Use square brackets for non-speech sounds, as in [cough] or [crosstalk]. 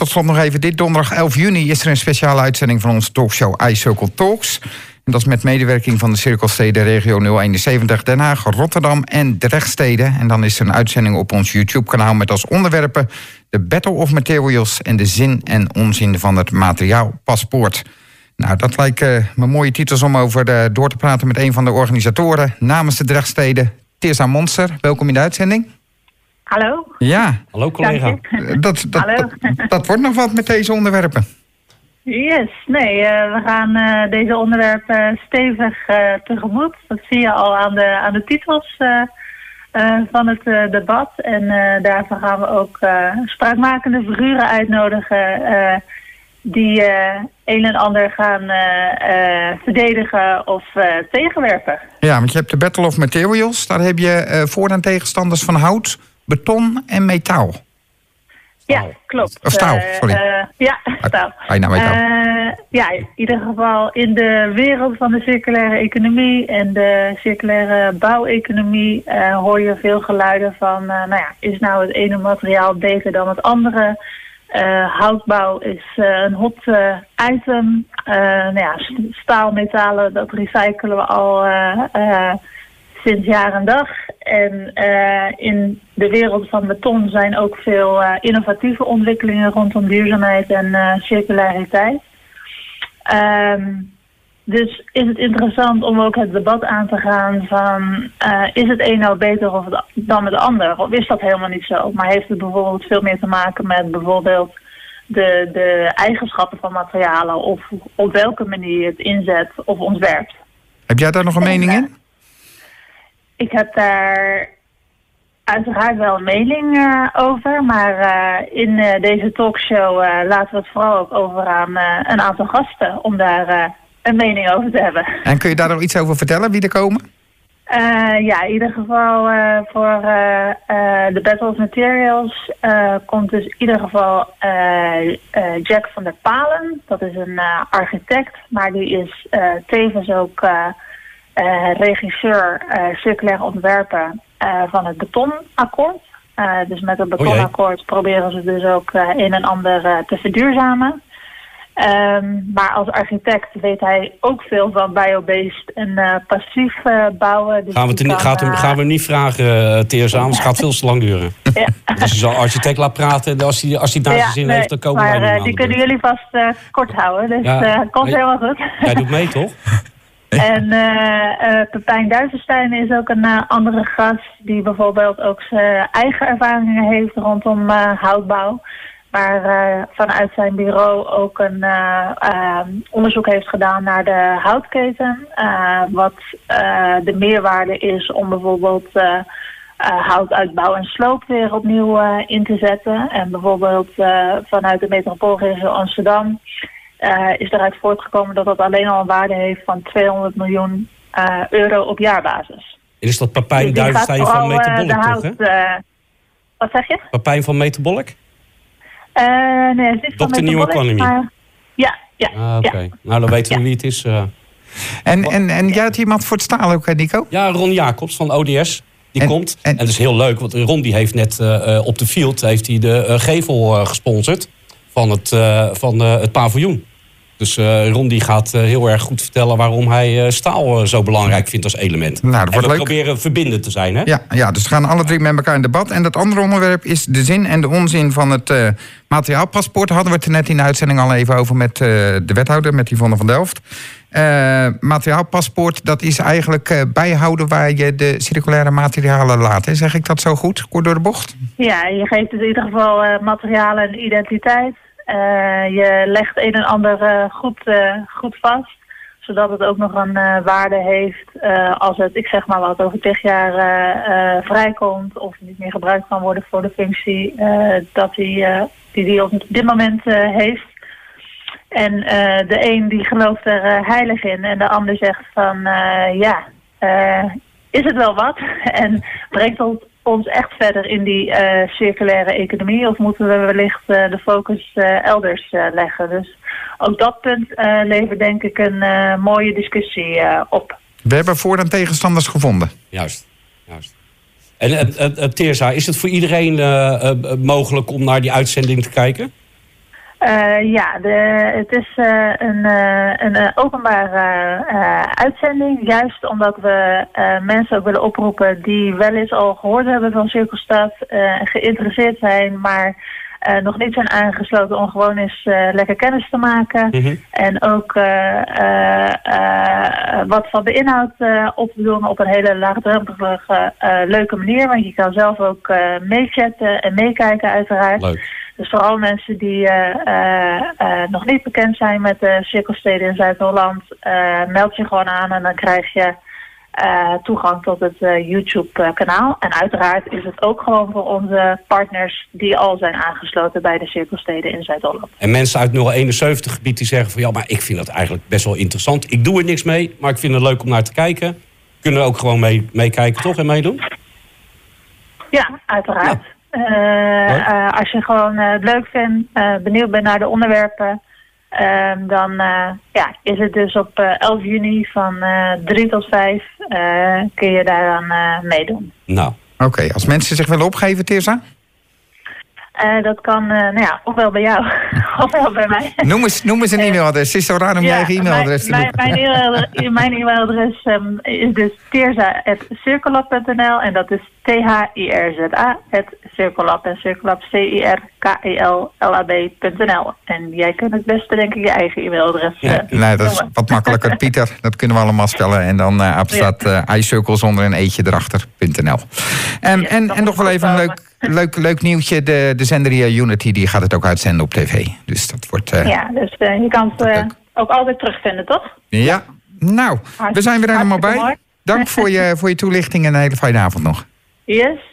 tot slot nog even dit. Donderdag 11 juni is er een speciale uitzending van onze talkshow iCircle Talks. En dat is met medewerking van de Cirkelsteden Regio 071 Den Haag, Rotterdam en Drechtsteden. En dan is er een uitzending op ons YouTube-kanaal met als onderwerpen... de Battle of Materials en de zin en onzin van het materiaalpaspoort. Nou, dat lijken me mooie titels om over uh, door te praten met een van de organisatoren namens de Drechtsteden, Tirza Monster. Welkom in de uitzending. Hallo. Ja. Hallo collega. Dat, dat, Hallo. Dat, dat wordt nog wat met deze onderwerpen. Yes, nee, uh, we gaan uh, deze onderwerpen stevig uh, tegemoet. Dat zie je al aan de, aan de titels van het debat. En daarvoor gaan we ook spraakmakende figuren uitnodigen die een en ander gaan verdedigen of tegenwerpen. Ja, want je hebt de Battle of Materials. Daar heb je voor- en tegenstanders van hout, beton en metaal. Ja, klopt. Of staal, sorry. Uh, ja, staal. Bijna metaal. Uh, ja, in ieder geval in de wereld van de circulaire economie en de circulaire bouweconomie hoor je veel geluiden van, nou ja, is nou het ene materiaal beter dan het andere? houtbouw is een hot item. nou ja, staal, metalen, dat recyclen we al sinds jaar en dag. En uh, in de wereld van beton zijn ook veel uh, innovatieve ontwikkelingen rondom duurzaamheid en uh, circulariteit. Um, dus is het interessant om ook het debat aan te gaan van is het een nou beter of het, dan het ander? Of is dat helemaal niet zo? Maar heeft het bijvoorbeeld veel meer te maken met bijvoorbeeld de, de eigenschappen van materialen of op welke manier je het inzet of ontwerpt? Heb jij daar nog een mening in? Ik heb daar uiteraard wel een mening uh, over, maar uh, in uh, deze talkshow laten we het vooral ook over aan een aantal gasten om daar een mening over te hebben. En kun je daar nog iets over vertellen, wie er komen? ja, in ieder geval voor de Battle of Materials komt dus in ieder geval Jack van der Palen. Dat is een architect, maar die is tevens ook... Uh, regisseur uh, circulair ontwerpen uh, van het betonakkoord. dus met het betonakkoord proberen ze dus ook een en ander te verduurzamen. Um, maar als architect weet hij ook veel van biobased en passief bouwen. Dus gaan, we kan, gaat hem, gaan we hem niet vragen, Teers, anders gaat het veel te lang duren. [laughs] ja. Dus je zal architect laten praten en als hij, als hij daar zijn zin nee, heeft, dan komen maar, wij niet Die kunnen jullie vast kort houden, dus Ja, komt helemaal goed. Jij doet mee, toch? [laughs] En uh, uh, Pepijn Duivenstein is ook een uh, andere gast die bijvoorbeeld ook zijn eigen ervaringen heeft rondom houtbouw. Maar vanuit zijn bureau ook een onderzoek heeft gedaan naar de houtketen. wat de meerwaarde is om bijvoorbeeld hout uit en sloop weer opnieuw in te zetten. En bijvoorbeeld vanuit de metropoolregio Amsterdam uh, is eruit voortgekomen dat dat alleen al een waarde heeft van 200 miljoen uh, euro op jaarbasis. En is dat Papijn Dus Duivenstein van vooral, eh, Metabolic, de toch? Hè? eh, wat zeg je? Papijn van Metabolic? Eh, nee, het is niet van Dr. New Metabolic, Economy. maar- Ja, ja. Ah, oké. ja. Nou, dan weten we Ja. wie het is. eh. En, en, en jij had iemand voor het staal ook, hè, Nico? Ja, Ron Jacobs van ODS. Die En- komt. en- En, dat is heel leuk, want Ron die heeft net eh, eh, op de field heeft hij de eh, gevel eh, gesponsord van het, eh, van, eh, het paviljoen. Dus eh, Ron die gaat eh, heel erg goed vertellen waarom hij eh, staal eh, zo belangrijk vindt als element. Nou, dat en we leuk. proberen verbindend te zijn, hè? Ja, ja, dus we gaan alle drie met elkaar in debat. En dat andere onderwerp is de zin en de onzin van het eh, materiaalpaspoort. Hadden we het er net in de uitzending al even over met eh, de wethouder, met Yvonne van Delft. Eh, materiaalpaspoort, dat is eigenlijk eh, bijhouden waar je de circulaire materialen laat. Hè? Zeg ik dat zo goed, kort door de bocht? Ja, je geeft in ieder geval eh, materialen en identiteit. Eh, je legt een en ander eh, goed, eh, goed vast. Zodat het ook nog een waarde heeft als het, ik zeg maar wat, over tig jaar vrijkomt. Of niet meer gebruikt kan worden voor de functie dat die, die die op dit moment heeft. En de een die gelooft er heilig in en de ander zegt van ja, is het wel wat? [laughs] En brengt ons, ons echt verder in die eh, circulaire economie of moeten we wellicht eh, de focus eh, elders eh, leggen? Dus ook dat punt eh, levert denk ik een eh, mooie discussie eh, op. We hebben voor- en tegenstanders gevonden. Juist. Juist. En uh, uh, Teerza, is het voor iedereen uh, mogelijk om naar die uitzending te kijken? Uh, ja, de, het is uh, een, uh, een openbare uitzending. Juist omdat we mensen ook willen oproepen die wel eens al gehoord hebben van Cirkelstad, geïnteresseerd zijn, maar nog niet zijn aangesloten om gewoon eens lekker kennis te maken. Mm -hmm. En ook wat van de inhoud op te doen op een hele laagdrempelige, leuke manier. Want je kan zelf ook meechatten en meekijken uiteraard. Leuk. Dus vooral mensen die uh, uh, nog niet bekend zijn met de cirkelsteden in Zuid-Holland, meld je gewoon aan en dan krijg je toegang tot het YouTube-kanaal. En uiteraard is het ook gewoon voor onze partners die al zijn aangesloten bij de cirkelsteden in Zuid-Holland. En mensen uit 071 gebied die zeggen van ja, maar ik vind dat eigenlijk best wel interessant. Ik doe er niks mee, maar ik vind het leuk om naar te kijken. Kunnen ook gewoon meekijken, mee kijken, toch? En meedoen? Ja, uiteraard. Ja. Uh, uh, als je gewoon uh, het leuk vindt, benieuwd bent naar de onderwerpen, ehm, dan ja, is het dus op 11 juni van 3 tot 5 kun je daaraan meedoen. Nou. Oké, als mensen zich willen opgeven, Tirza? Uh, dat kan, uh, nou ja, ofwel bij jou, [laughs] ofwel bij mij. Noem eens, noem eens een [laughs] e-mailadres. Het is zo raar om ja, je eigen e-mailadres te. Mijn, [laughs] mijn e-mailadres um, is dus teerza.cirkelab.nl en dat is T-H-I-R-Z-A, en Cirkelab C-I-R-K-E-L-L-A-B.nl. En jij kunt het beste denk ik je eigen e-mailadres ja, uh, Nee, dat is wat makkelijker. Pieter, dat kunnen we allemaal spellen. En dan uh, staat uh, iCircle zonder een eetje erachter.nl. En, ja, en, en nog wel even een leuk leuk, leuk nieuwtje. De, de zender Unity die gaat het ook uitzenden op tv. Dus dat wordt... Uh, ja, dus uh, je kan het uh, ook altijd terugvinden, toch? Ja. Nou, we zijn weer helemaal bij. Dank voor je, voor je toelichting en een hele fijne avond nog. Yes.